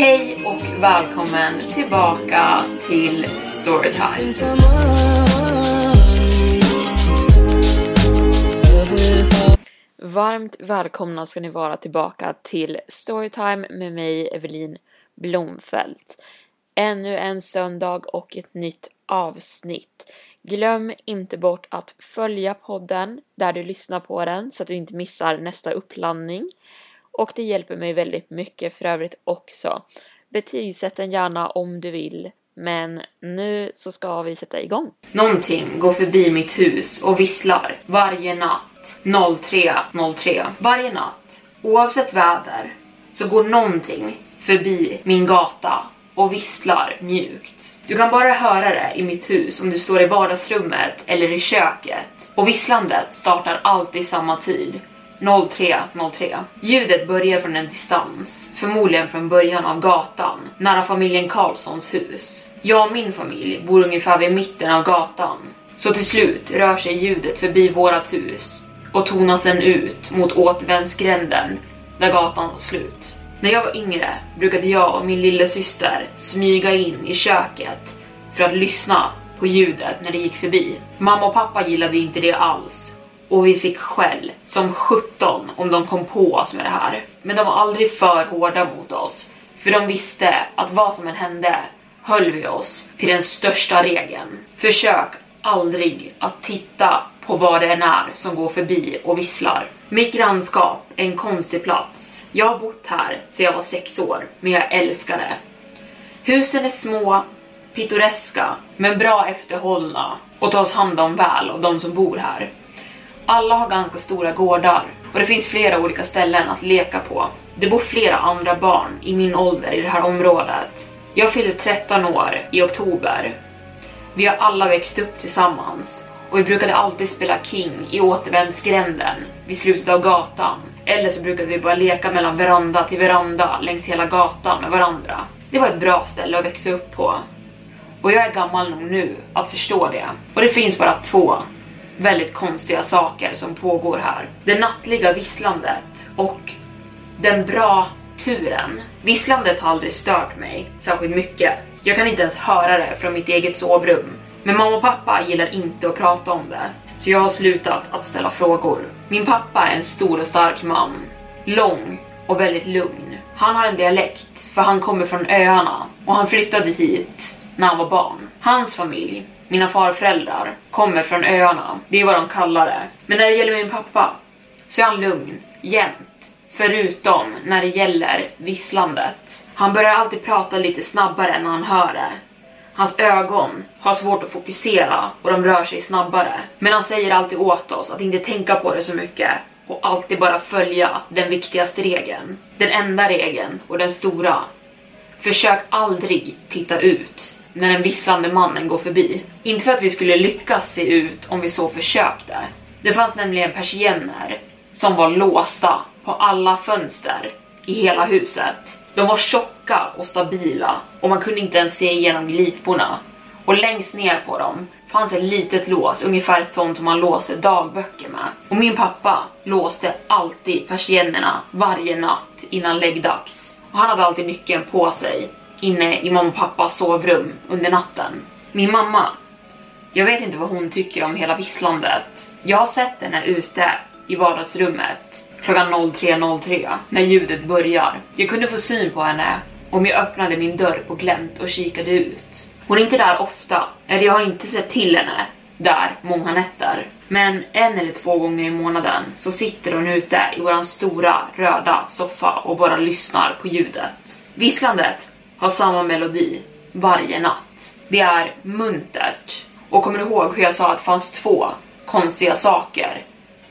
Hej och välkommen tillbaka till Storytime. Varmt välkomna ska ni vara tillbaka till Storytime med mig Evelin Blomfelt. Ännu en söndag och ett nytt avsnitt. Glöm inte bort att följa podden där du lyssnar på den så att du inte missar nästa uppladdning. Och det hjälper mig väldigt mycket för övrigt också. Betygsätt den gärna om du vill. Men nu så ska vi sätta igång. Någonting går förbi mitt hus och visslar varje natt 03.03. Varje natt, oavsett väder, så går någonting förbi min gata och visslar mjukt. Du kan bara höra det i mitt hus om du står i vardagsrummet eller i köket. Och visslandet startar alltid samma tid. 03.03. Ljudet börjar från en distans, förmodligen från början av gatan, nära familjen Karlssons hus. Jag och min familj bor ungefär vid mitten av gatan, så till slut rör sig ljudet förbi vårat hus och tonar sen ut mot återvändsgränden där gatan var slut. När jag var yngre brukade jag och min lilla syster smyga in i köket för att lyssna på ljudet när det gick förbi. Mamma och pappa gillade inte det alls och vi fick skäll som 17 om de kom på oss med det här. Men de var aldrig för hårda mot oss, för de visste att vad som än hände höll vi oss till den största regeln. Försök aldrig att titta på vad det än är som går förbi och visslar. Mitt grannskap är en konstig plats. Jag har bott här sedan jag var sex år, men jag älskar det. Husen är små, pittoreska, men bra efterhållna och tas hand om väl av de som bor här. Alla har ganska stora gårdar och det finns flera olika ställen att leka på. Det bor flera andra barn i min ålder i det här området. Jag fyllde 13 år i oktober. Vi har alla växt upp tillsammans och vi brukade alltid spela King i återvändsgränden vid slutet av gatan. Eller så brukade vi bara leka mellan veranda till veranda längs hela gatan med varandra. Det var ett bra ställe att växa upp på. Och jag är gammal nog nu att förstå det. Och det finns bara två väldigt konstiga saker som pågår här. Det nattliga visslandet och den bra turen. Visslandet har aldrig stört mig särskilt mycket. Jag kan inte ens höra det från mitt eget sovrum. Men mamma och pappa gillar inte att prata om det, så jag har slutat att ställa frågor. Min pappa är en stor och stark man. Lång och väldigt lugn. Han har en dialekt, för han kommer från öarna och han flyttade hit när han var barn. Hans familj, mina farföräldrar, kommer från öarna. Det är vad de kallar det. Men när det gäller min pappa så är han lugn, jämt. Förutom när det gäller visslandet. Han börjar alltid prata lite snabbare när han hör det. Hans ögon har svårt att fokusera och de rör sig snabbare. Men han säger alltid åt oss att inte tänka på det så mycket och alltid bara följa den viktigaste regeln. Den enda regeln och den stora. Försök aldrig titta ut när den visslande mannen går förbi. Inte för att vi skulle lyckas se ut om vi så försökte. Det fanns nämligen persienner som var låsta på alla fönster i hela huset. De var tjocka och stabila och man kunde inte ens se igenom gliporna. Och längst ner på dem fanns ett litet lås, ungefär ett sånt som man låser dagböcker med. Och min pappa låste alltid persiennerna varje natt innan läggdags. Och han hade alltid nyckeln på sig inne i mamma och pappas sovrum under natten. Min mamma, jag vet inte vad hon tycker om hela visslandet. Jag har sett henne ute i vardagsrummet klockan 03.03 när ljudet börjar. Jag kunde få syn på henne om jag öppnade min dörr på glänt och kikade ut. Hon är inte där ofta, eller jag har inte sett till henne där många nätter. Men en eller två gånger i månaden så sitter hon ute i våran stora röda soffa och bara lyssnar på ljudet. Visslandet har samma melodi varje natt. Det är muntert. Och kommer du ihåg hur jag sa att det fanns två konstiga saker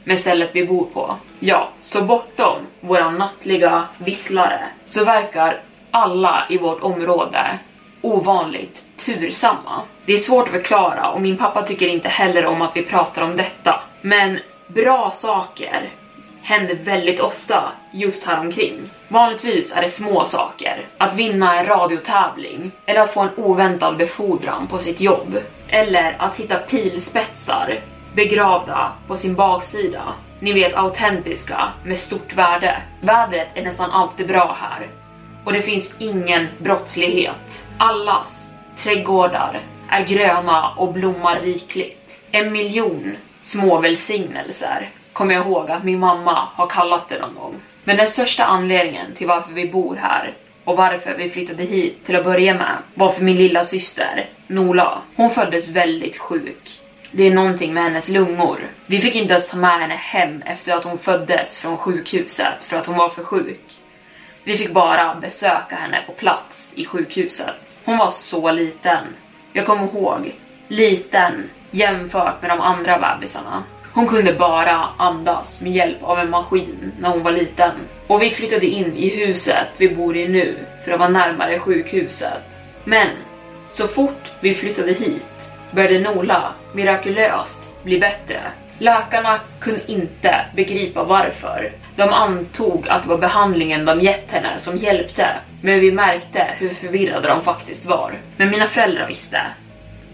med stället vi bor på? Ja, så bortom våra nattliga visslare så verkar alla i vårt område ovanligt tursamma. Det är svårt att förklara och min pappa tycker inte heller om att vi pratar om detta. Men bra saker händer väldigt ofta just här omkring. Vanligtvis är det små saker. Att vinna en radiotävling, eller att få en oväntad befordran på sitt jobb. Eller att hitta pilspetsar begravda på sin baksida. Ni vet autentiska med stort värde. Vädret är nästan alltid bra här och det finns ingen brottslighet. Allas trädgårdar är gröna och blommar rikligt. En miljon små välsignelser kommer jag ihåg att min mamma har kallat det någon gång. Men den största anledningen till varför vi bor här och varför vi flyttade hit till att börja med var för min lilla syster Nola. Hon föddes väldigt sjuk. Det är någonting med hennes lungor. Vi fick inte ens ta med henne hem efter att hon föddes från sjukhuset för att hon var för sjuk. Vi fick bara besöka henne på plats i sjukhuset. Hon var så liten. Jag kommer ihåg, liten jämfört med de andra bebisarna. Hon kunde bara andas med hjälp av en maskin när hon var liten. Och vi flyttade in i huset vi bor i nu för att vara närmare sjukhuset. Men så fort vi flyttade hit började Nola mirakulöst bli bättre. Läkarna kunde inte begripa varför. De antog att det var behandlingen de gett henne som hjälpte, men vi märkte hur förvirrade de faktiskt var. Men mina föräldrar visste,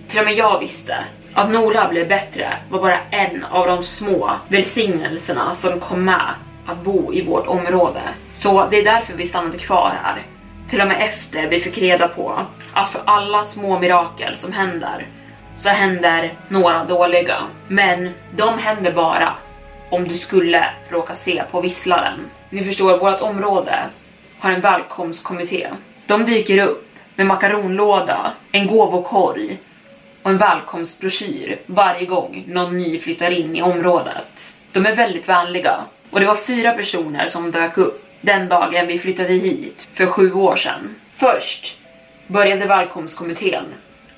till och med jag visste, att Nola blev bättre var bara en av de små välsignelserna som kom med att bo i vårt område. Så det är därför vi stannade kvar här. Till och med efter vi fick reda på att för alla små mirakel som händer så händer några dåliga. Men de händer bara om du skulle råka se på visslaren. Ni förstår, vårt område har en välkomstkommitté. De dyker upp med makaronlåda, en gåvokorg och en välkomstbroschyr varje gång någon ny flyttar in i området. De är väldigt vänliga och det var fyra personer som dök upp den dagen vi flyttade hit för sju år sedan. Först började välkomstkommittén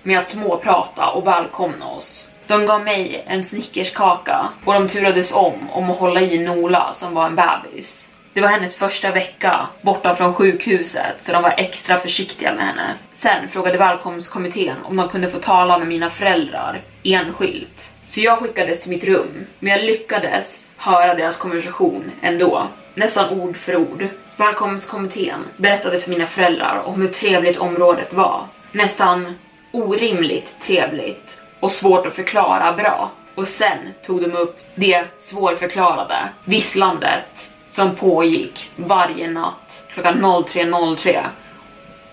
med att småprata och välkomna oss. De gav mig en snickerskaka och de turades om om att hålla i Nola som var en bebis. Det var hennes första vecka borta från sjukhuset så de var extra försiktiga med henne. Sen frågade välkomstkommittén om de kunde få tala med mina föräldrar enskilt. Så jag skickades till mitt rum, men jag lyckades höra deras konversation ändå. Nästan ord för ord. Välkomstkommittén berättade för mina föräldrar om hur trevligt området var. Nästan orimligt trevligt och svårt att förklara bra. Och sen tog de upp det svårförklarade visslandet som pågick varje natt klockan 03.03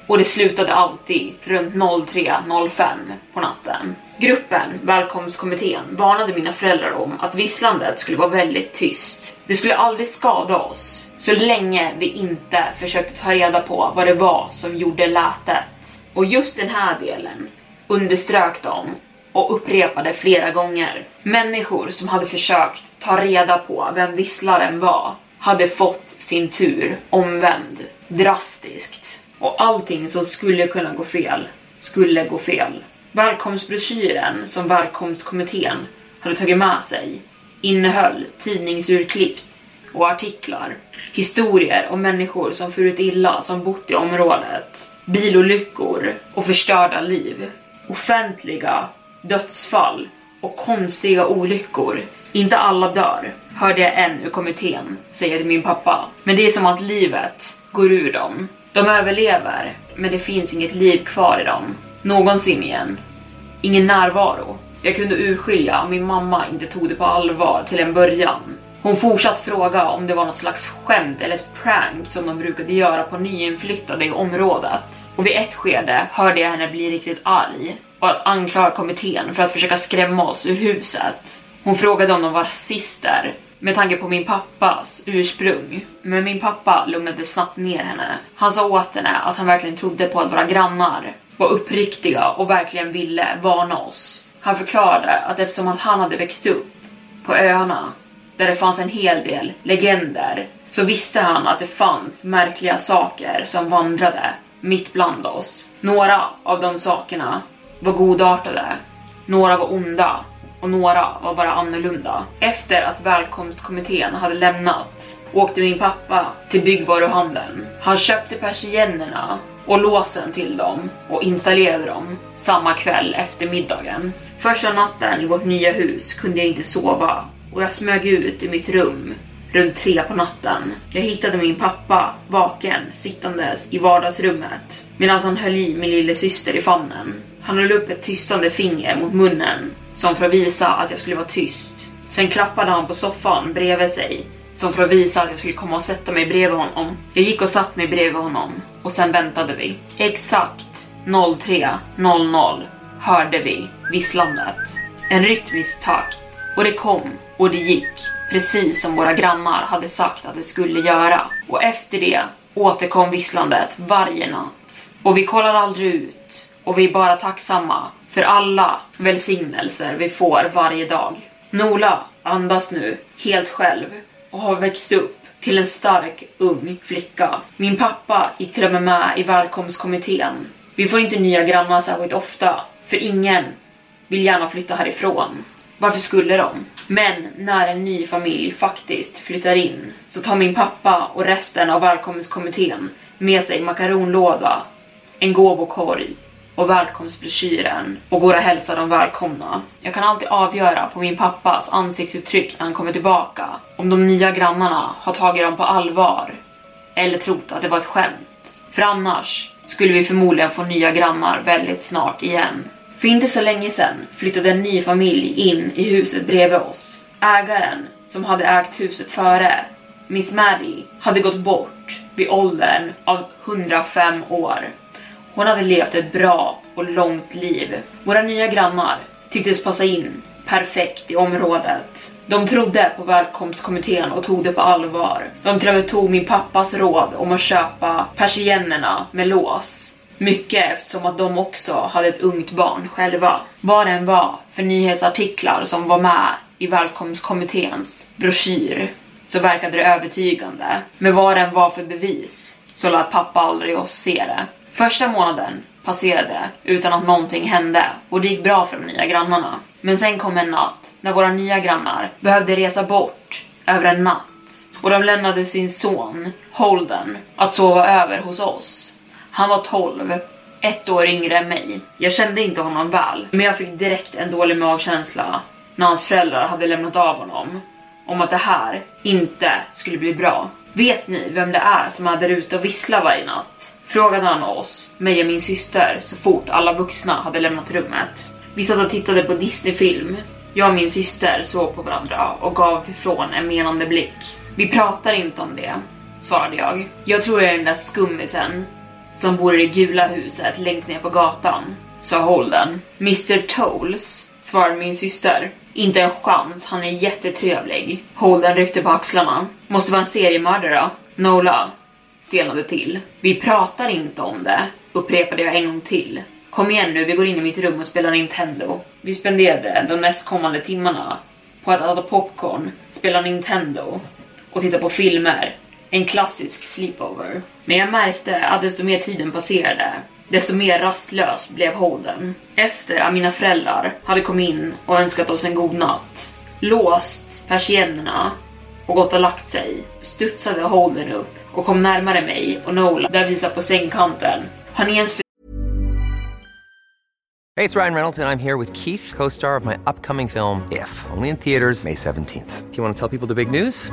och det slutade alltid runt 03.05 på natten. Gruppen, välkomstkommittén, varnade mina föräldrar om att visslandet skulle vara väldigt tyst. Det skulle aldrig skada oss så länge vi inte försökte ta reda på vad det var som gjorde lätet. Och just den här delen underströk de och upprepade flera gånger. Människor som hade försökt ta reda på vem visslaren var hade fått sin tur omvänd drastiskt. Och allting som skulle kunna gå fel skulle gå fel. Välkomstbroschyren som välkomstkommittén hade tagit med sig innehöll tidningsurklipp och artiklar, historier om människor som furit illa som bott i området, bilolyckor och förstörda liv, offentliga dödsfall och konstiga olyckor. Inte alla dör, hörde jag en ur kommittén säga till min pappa. Men det är som att livet går ur dem. De överlever, men det finns inget liv kvar i dem. Någonsin igen. Ingen närvaro. Jag kunde urskilja om min mamma inte tog det på allvar till en början. Hon fortsatte fråga om det var något slags skämt eller ett prank som de brukade göra på nyinflyttade i området. Och vid ett skede hörde jag henne bli riktigt arg och att anklaga kommittén för att försöka skrämma oss ur huset. Hon frågade om de var rasister, med tanke på min pappas ursprung. Men min pappa lugnade snabbt ner henne. Han sa åt henne att han verkligen trodde på att våra grannar var uppriktiga och verkligen ville varna oss. Han förklarade att eftersom att han hade växt upp på öarna där det fanns en hel del legender så visste han att det fanns märkliga saker som vandrade mitt bland oss. Några av de sakerna var godartade, några var onda och några var bara annorlunda. Efter att välkomstkommittén hade lämnat åkte min pappa till byggvaruhandeln. Han köpte persiennerna och låsen till dem och installerade dem samma kväll efter middagen. Första natten i vårt nya hus kunde jag inte sova och jag smög ut ur mitt rum runt tre på natten. Jag hittade min pappa vaken sittandes i vardagsrummet medan han höll i min lille syster i famnen. Han höll upp ett tystande finger mot munnen som för att visa att jag skulle vara tyst. Sen klappade han på soffan bredvid sig som för att visa att jag skulle komma och sätta mig bredvid honom. Jag gick och satt mig bredvid honom och sen väntade vi. Exakt 03.00 hörde vi visslandet. En rytmisk takt och det kom och det gick precis som våra grannar hade sagt att det skulle göra. Och efter det återkom visslandet varje natt. Och vi kollade aldrig ut och vi är bara tacksamma för alla välsignelser vi får varje dag. Nola andas nu helt själv och har växt upp till en stark ung flicka. Min pappa gick till och med med i välkomstkommittén. Vi får inte nya grannar särskilt ofta, för ingen vill gärna flytta härifrån. Varför skulle de? Men när en ny familj faktiskt flyttar in så tar min pappa och resten av välkomstkommittén med sig makaronlåda, en gåvokorg och välkomstbroschyren och går och hälsar dem välkomna. Jag kan alltid avgöra på min pappas ansiktsuttryck när han kommer tillbaka om de nya grannarna har tagit dem på allvar eller trott att det var ett skämt. För annars skulle vi förmodligen få nya grannar väldigt snart igen. För inte så länge sedan flyttade en ny familj in i huset bredvid oss. Ägaren, som hade ägt huset före, Miss Maddie, hade gått bort vid åldern av 105 år. Hon hade levt ett bra och långt liv. Våra nya grannar tycktes passa in perfekt i området. De trodde på välkomstkommittén och tog det på allvar. De till och med tog min pappas råd om att köpa persiennerna med lås. Mycket eftersom att de också hade ett ungt barn själva. Vad det än var för nyhetsartiklar som var med i välkomstkommitténs broschyr så verkade det övertygande. Men vad det än var för bevis så lät pappa aldrig oss se det. Första månaden passerade utan att någonting hände och det gick bra för de nya grannarna. Men sen kom en natt när våra nya grannar behövde resa bort över en natt och de lämnade sin son Holden att sova över hos oss. Han var 12, ett år yngre än mig. Jag kände inte honom väl, men jag fick direkt en dålig magkänsla när hans föräldrar hade lämnat av honom om att det här inte skulle bli bra. Vet ni vem det är som är där ute och visslar varje natt? Frågade han oss, mig och min syster, så fort alla vuxna hade lämnat rummet. Vi satt och tittade på Disney-film. Jag och min syster såg på varandra och gav ifrån en menande blick. Vi pratar inte om det, svarade jag. Jag tror jag är den där skummisen som bor i det gula huset längst ner på gatan, sa Holden. Mr Toles, svarade min syster. Inte en chans, han är jättetrevlig. Holden ryckte på axlarna. Måste vara en seriemördare. Nola stelnade till. Vi pratar inte om det, upprepade jag en gång till. Kom igen nu, vi går in i mitt rum och spelar Nintendo. Vi spenderade de nästkommande timmarna på att äta popcorn, spela Nintendo och titta på filmer en klassisk sleepover. Men jag märkte att desto mer tiden passerade, desto mer rastlös blev Holden. Efter att mina föräldrar hade kommit in och önskat oss en god natt, låst persiennerna och gått och lagt sig, studsade Holden upp och kom närmare mig och Nola där vi satt på sängkanten. Har ni ens Hej, det är Ryan Reynolds and I'm here with Keith, co-star of my upcoming film If, only in theaters May 17th. Do you want to tell people the big news?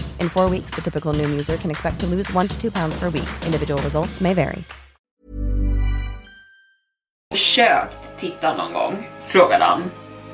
In four weeks, the typical Noom user can expect to lose one to two pounds per week. Individual results may vary. Försökt titta någon gång? Frågade han.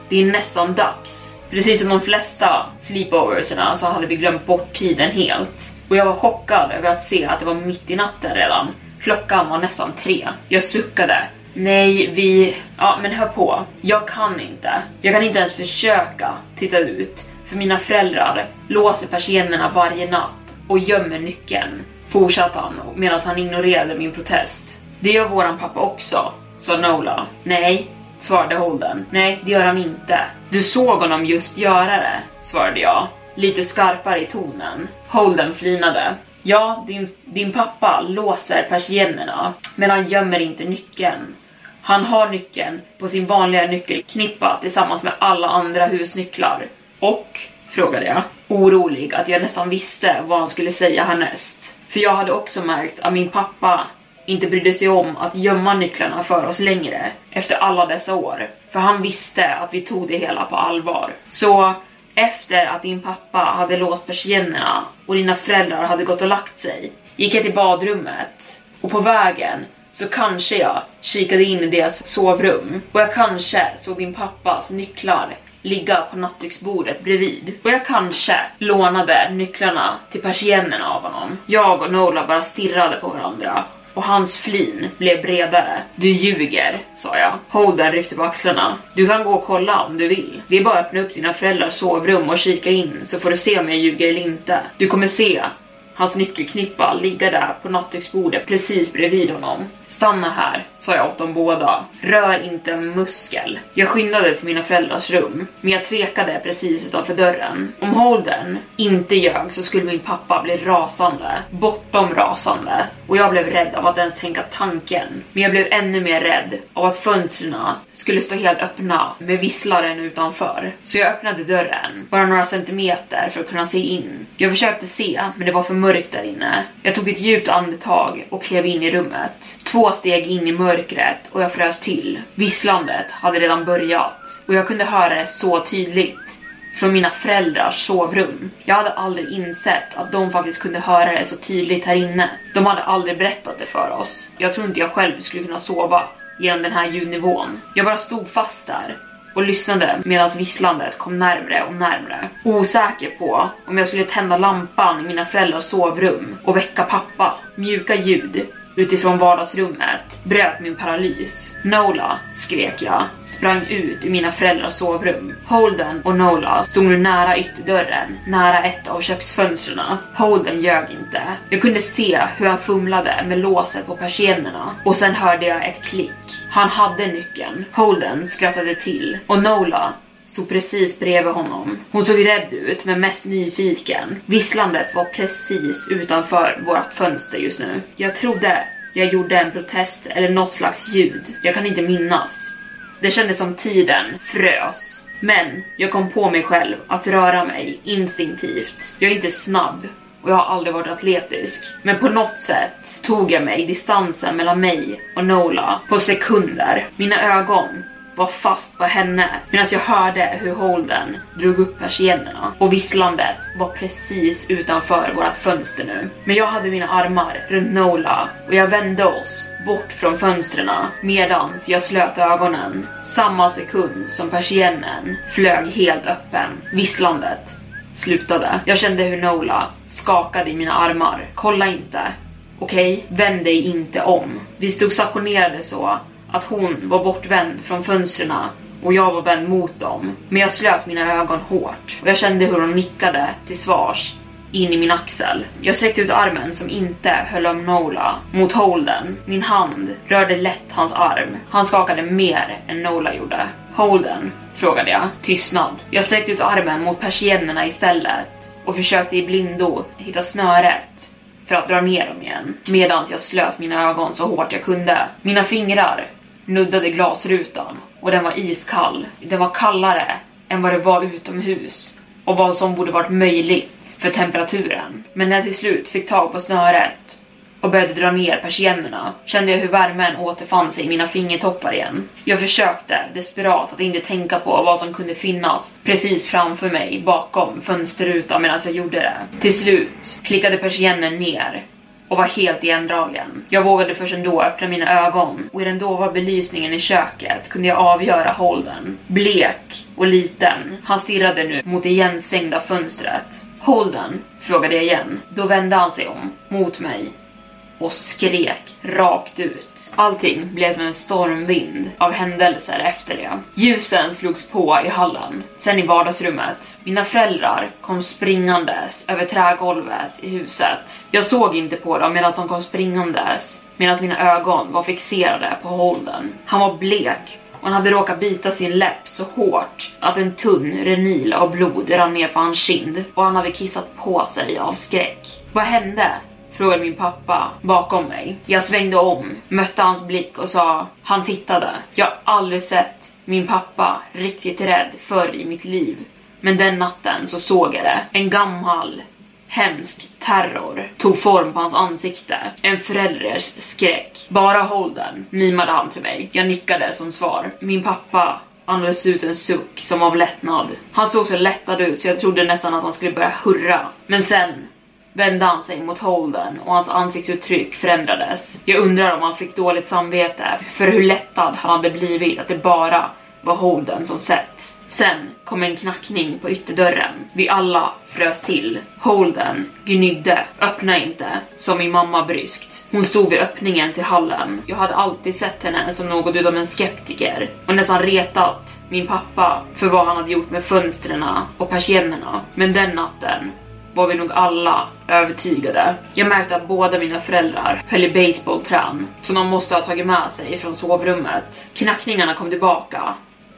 Det är nästan dags. Precis som de flesta sleepoverserna så hade vi glömt bort tiden helt. Och jag var chockad över att se att det var mitt i natten redan. Klockan var nästan tre. Jag suckade. Nej, vi... Ja, men hör på. Jag kan inte. Jag kan inte ens försöka titta ut. För mina föräldrar låser persiennerna varje natt och gömmer nyckeln. Fortsatte han medan han ignorerade min protest. Det gör våran pappa också, sa Nola. Nej, svarade Holden. Nej, det gör han inte. Du såg honom just göra det, svarade jag. Lite skarpare i tonen. Holden flinade. Ja, din, din pappa låser persiennerna, men han gömmer inte nyckeln. Han har nyckeln på sin vanliga nyckelknippa tillsammans med alla andra husnycklar. Och? frågade jag, orolig att jag nästan visste vad han skulle säga härnäst. För jag hade också märkt att min pappa inte brydde sig om att gömma nycklarna för oss längre efter alla dessa år. För han visste att vi tog det hela på allvar. Så efter att din pappa hade låst persiennerna och dina föräldrar hade gått och lagt sig gick jag till badrummet och på vägen så kanske jag kikade in i deras sovrum och jag kanske såg din pappas nycklar ligga på nattduksbordet bredvid. Och jag kanske lånade nycklarna till persiennerna av honom. Jag och Nola bara stirrade på varandra och hans flin blev bredare. Du ljuger, sa jag. Holden ryckte på axlarna. Du kan gå och kolla om du vill. Det är bara att öppna upp dina föräldrars sovrum och kika in så får du se om jag ljuger eller inte. Du kommer se hans nyckelknippa ligga där på nattduksbordet precis bredvid honom. Stanna här, sa jag åt dem båda. Rör inte en muskel. Jag skyndade till mina föräldrars rum, men jag tvekade precis utanför dörren. Om Holden inte ljög så skulle min pappa bli rasande, bortom rasande. Och jag blev rädd av att ens tänka tanken. Men jag blev ännu mer rädd av att fönstren skulle stå helt öppna med visslaren utanför. Så jag öppnade dörren, bara några centimeter för att kunna se in. Jag försökte se, men det var för mörkt där inne. Jag tog ett djupt andetag och klev in i rummet. Två steg in i mörkret och jag frös till. Visslandet hade redan börjat och jag kunde höra det så tydligt från mina föräldrars sovrum. Jag hade aldrig insett att de faktiskt kunde höra det så tydligt här inne. De hade aldrig berättat det för oss. Jag tror inte jag själv skulle kunna sova genom den här ljudnivån. Jag bara stod fast där och lyssnade medan visslandet kom närmre och närmre. Osäker på om jag skulle tända lampan i mina föräldrars sovrum och väcka pappa. Mjuka ljud utifrån vardagsrummet bröt min paralys. Nola, skrek jag, sprang ut ur mina föräldrars sovrum. Holden och Nola stod nu nära ytterdörren, nära ett av köksfönstren. Holden ljög inte. Jag kunde se hur han fumlade med låset på persiennerna och sen hörde jag ett klick. Han hade nyckeln. Holden skrattade till och Nola stod precis bredvid honom. Hon såg rädd ut men mest nyfiken. Visslandet var precis utanför vårt fönster just nu. Jag trodde jag gjorde en protest eller något slags ljud. Jag kan inte minnas. Det kändes som tiden frös. Men jag kom på mig själv att röra mig instinktivt. Jag är inte snabb och jag har aldrig varit atletisk. Men på något sätt tog jag mig distansen mellan mig och Nola på sekunder. Mina ögon var fast på henne medan jag hörde hur Holden drog upp persiennerna och visslandet var precis utanför vårt fönster nu. Men jag hade mina armar runt Nola och jag vände oss bort från fönstren medans jag slöt ögonen. Samma sekund som persiennen flög helt öppen. Visslandet slutade. Jag kände hur Nola skakade i mina armar. Kolla inte. Okej, okay? vänd dig inte om. Vi stod stationerade så att hon var bortvänd från fönstren och jag var vänd mot dem. Men jag slöt mina ögon hårt och jag kände hur hon nickade till svars in i min axel. Jag sträckte ut armen som inte höll om Nola mot Holden. Min hand rörde lätt hans arm. Han skakade mer än Nola gjorde. Holden? frågade jag. Tystnad. Jag sträckte ut armen mot persiennerna istället och försökte i blindo hitta snöret för att dra ner dem igen medan jag slöt mina ögon så hårt jag kunde. Mina fingrar nuddade glasrutan och den var iskall. Den var kallare än vad det var utomhus och vad som borde varit möjligt för temperaturen. Men när jag till slut fick tag på snöret och började dra ner persiennerna kände jag hur värmen återfann sig i mina fingertoppar igen. Jag försökte desperat att inte tänka på vad som kunde finnas precis framför mig bakom fönsterrutan medan jag gjorde det. Till slut klickade persiennen ner och var helt igendragen. Jag vågade först ändå öppna mina ögon och i den dova belysningen i köket kunde jag avgöra Holden. Blek och liten. Han stirrade nu mot det igenstängda fönstret. Holden? frågade jag igen. Då vände han sig om, mot mig och skrek rakt ut. Allting blev som en stormvind av händelser efter det. Ljusen slogs på i hallen, sen i vardagsrummet. Mina föräldrar kom springandes över trägolvet i huset. Jag såg inte på dem medan de kom springandes medan mina ögon var fixerade på Holden. Han var blek och han hade råkat bita sin läpp så hårt att en tunn renil av blod rann ner för hans kind och han hade kissat på sig av skräck. Vad hände? Frågade min pappa bakom mig. Jag svängde om, mötte hans blick och sa han tittade. Jag har aldrig sett min pappa riktigt rädd förr i mitt liv. Men den natten så såg jag det. En gammal hemsk terror tog form på hans ansikte. En förälders skräck. Bara håll den, mimade han till mig. Jag nickade som svar. Min pappa andades ut en suck som av lättnad. Han såg så lättad ut så jag trodde nästan att han skulle börja hurra. Men sen vände han sig mot Holden och hans ansiktsuttryck förändrades. Jag undrar om han fick dåligt samvete för hur lättad han hade blivit att det bara var Holden som sett. Sen kom en knackning på ytterdörren. Vi alla frös till. Holden gnydde. Öppna inte, sa min mamma bryskt. Hon stod vid öppningen till hallen. Jag hade alltid sett henne som något utav en skeptiker och nästan retat min pappa för vad han hade gjort med fönstren och persiennerna. Men den natten var vi nog alla övertygade. Jag märkte att båda mina föräldrar höll i baseballträn som de måste ha tagit med sig från sovrummet. Knackningarna kom tillbaka,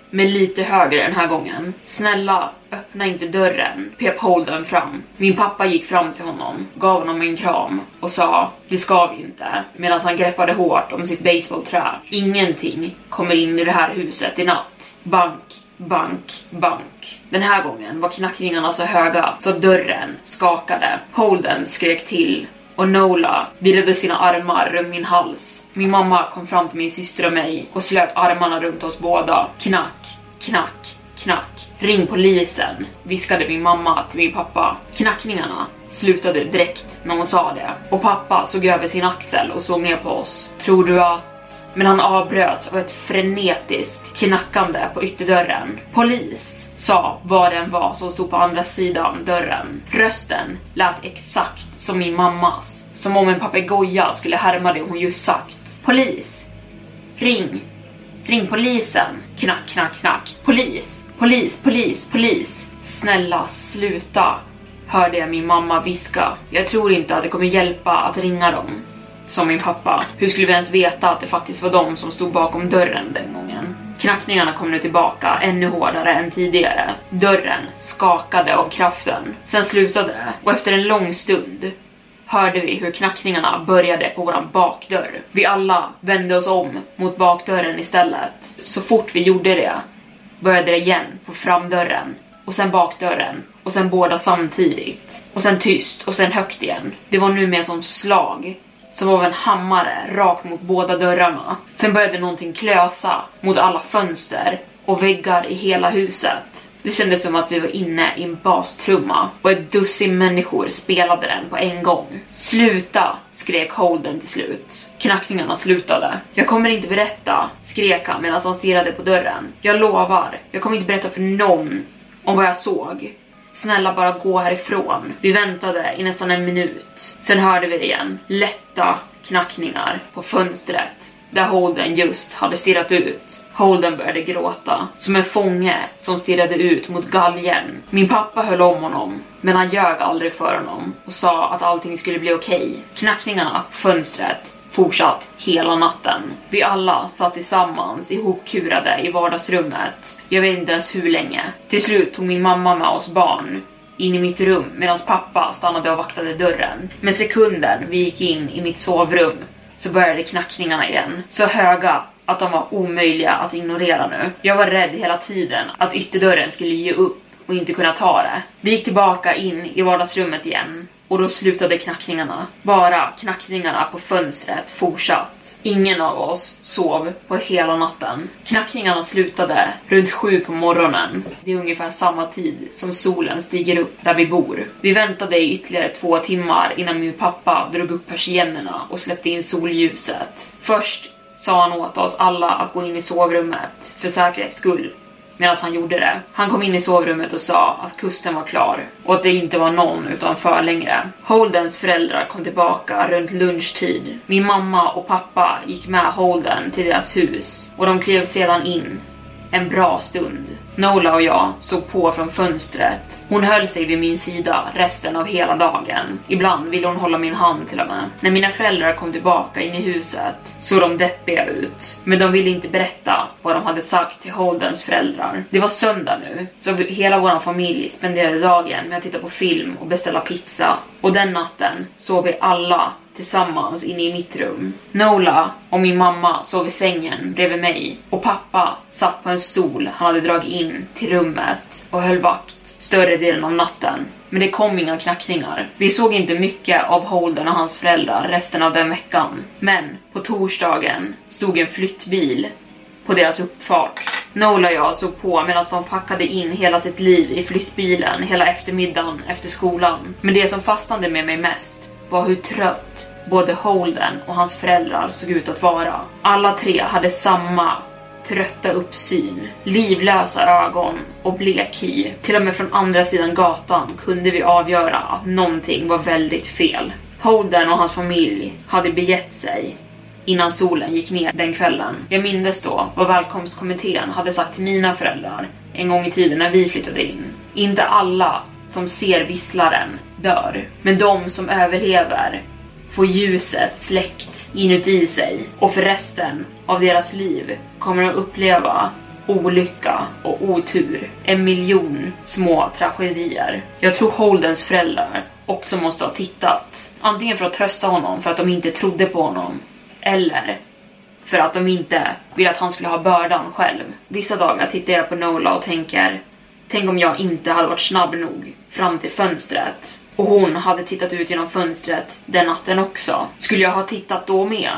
men lite högre den här gången. Snälla, öppna inte dörren, pep Holden fram. Min pappa gick fram till honom, gav honom en kram och sa det ska vi inte medan han greppade hårt om sitt baseballträ. Ingenting kommer in i det här huset i natt. Bank, bank, bank. Den här gången var knackningarna så höga så dörren skakade. Holden skrek till och Nola virade sina armar runt min hals. Min mamma kom fram till min syster och mig och slöt armarna runt oss båda. Knack, knack, knack. Ring polisen, viskade min mamma till min pappa. Knackningarna slutade direkt när hon sa det och pappa såg över sin axel och såg ner på oss. Tror du att men han avbröts av ett frenetiskt knackande på ytterdörren. Polis, sa vad den var som stod på andra sidan dörren. Rösten lät exakt som min mammas. som om en papegoja skulle härma det hon just sagt. Polis! Ring! Ring polisen! Knack, knack, knack. Polis! Polis, polis, polis! Snälla, sluta! Hörde jag min mamma viska. Jag tror inte att det kommer hjälpa att ringa dem. Som min pappa. Hur skulle vi ens veta att det faktiskt var de som stod bakom dörren den gången? Knackningarna kom nu tillbaka ännu hårdare än tidigare. Dörren skakade av kraften. Sen slutade det och efter en lång stund hörde vi hur knackningarna började på våran bakdörr. Vi alla vände oss om mot bakdörren istället. Så fort vi gjorde det började det igen på framdörren och sen bakdörren och sen båda samtidigt. Och sen tyst och sen högt igen. Det var nu mer som slag som av en hammare rakt mot båda dörrarna. Sen började någonting klösa mot alla fönster och väggar i hela huset. Det kändes som att vi var inne i en bastrumma och ett dussin människor spelade den på en gång. Sluta! skrek Holden till slut. Knackningarna slutade. Jag kommer inte berätta, skrek han medan han stirrade på dörren. Jag lovar, jag kommer inte berätta för någon om vad jag såg. Snälla bara gå härifrån. Vi väntade i nästan en minut. Sen hörde vi det igen. Lätta knackningar på fönstret där Holden just hade stirrat ut. Holden började gråta, som en fånge som stirrade ut mot galgen. Min pappa höll om honom, men han ljög aldrig för honom och sa att allting skulle bli okej. Okay. Knackningarna på fönstret fortsatt hela natten. Vi alla satt tillsammans ihopkurade i vardagsrummet. Jag vet inte ens hur länge. Till slut tog min mamma med oss barn in i mitt rum medan pappa stannade och vaktade dörren. Men sekunden vi gick in i mitt sovrum så började knackningarna igen. Så höga att de var omöjliga att ignorera nu. Jag var rädd hela tiden att ytterdörren skulle ge upp och inte kunna ta det. Vi gick tillbaka in i vardagsrummet igen och då slutade knackningarna. Bara knackningarna på fönstret fortsatt. Ingen av oss sov på hela natten. Knackningarna slutade runt sju på morgonen. Det är ungefär samma tid som solen stiger upp där vi bor. Vi väntade i ytterligare två timmar innan min pappa drog upp persiennerna och släppte in solljuset. Först sa han åt oss alla att gå in i sovrummet för säkerhets skull medan han gjorde det. Han kom in i sovrummet och sa att kusten var klar och att det inte var någon utanför längre. Holdens föräldrar kom tillbaka runt lunchtid. Min mamma och pappa gick med Holden till deras hus och de klev sedan in en bra stund. Nola och jag såg på från fönstret. Hon höll sig vid min sida resten av hela dagen. Ibland ville hon hålla min hand till och med. När mina föräldrar kom tillbaka in i huset såg de deppiga ut. Men de ville inte berätta vad de hade sagt till Holdens föräldrar. Det var söndag nu, så hela vår familj spenderade dagen med att titta på film och beställa pizza. Och den natten sov vi alla tillsammans inne i mitt rum. Nola och min mamma sov i sängen bredvid mig och pappa satt på en stol han hade dragit in till rummet och höll vakt större delen av natten. Men det kom inga knackningar. Vi såg inte mycket av Holden och hans föräldrar resten av den veckan. Men på torsdagen stod en flyttbil på deras uppfart. Nola och jag såg på medan de packade in hela sitt liv i flyttbilen hela eftermiddagen efter skolan. Men det som fastnade med mig mest var hur trött både Holden och hans föräldrar såg ut att vara. Alla tre hade samma trötta uppsyn, livlösa ögon och blek hy. Till och med från andra sidan gatan kunde vi avgöra att någonting var väldigt fel. Holden och hans familj hade begett sig innan solen gick ner den kvällen. Jag mindes då vad välkomstkommittén hade sagt till mina föräldrar en gång i tiden när vi flyttade in. Inte alla som ser visslaren dör, men de som överlever får ljuset släckt inuti sig och för resten av deras liv kommer de uppleva olycka och otur. En miljon små tragedier. Jag tror Holdens föräldrar också måste ha tittat. Antingen för att trösta honom för att de inte trodde på honom. Eller för att de inte ville att han skulle ha bördan själv. Vissa dagar tittar jag på Nola och tänker Tänk om jag inte hade varit snabb nog fram till fönstret och hon hade tittat ut genom fönstret den natten också. Skulle jag ha tittat då med?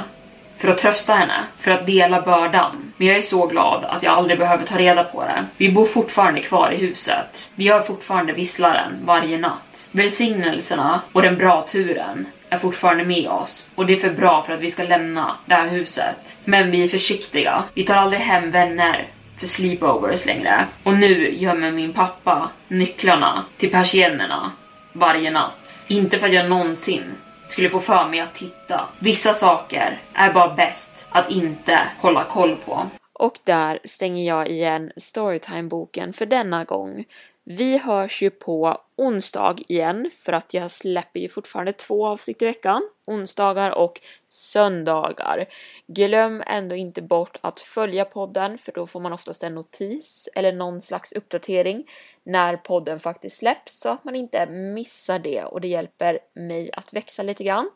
För att trösta henne, för att dela bördan. Men jag är så glad att jag aldrig behöver ta reda på det. Vi bor fortfarande kvar i huset. Vi har fortfarande visslaren varje natt. Välsignelserna och den bra turen är fortfarande med oss och det är för bra för att vi ska lämna det här huset. Men vi är försiktiga. Vi tar aldrig hem vänner för sleepovers längre. Och nu gömmer min pappa nycklarna till persiennerna varje natt. Inte för att jag någonsin skulle få för mig att titta. Vissa saker är bara bäst att inte hålla koll på. Och där stänger jag igen Storytime-boken för denna gång. Vi hörs ju på onsdag igen för att jag släpper ju fortfarande två avsnitt i veckan. Onsdagar och söndagar. Glöm ändå inte bort att följa podden för då får man oftast en notis eller någon slags uppdatering när podden faktiskt släpps så att man inte missar det och det hjälper mig att växa lite grann.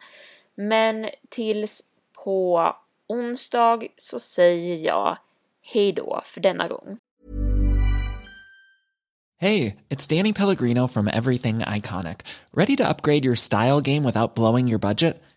Men tills på onsdag så säger jag hej då för denna gång. Hey, it's Danny Pellegrino from Everything Iconic. Ready to upgrade your style game without blowing your budget?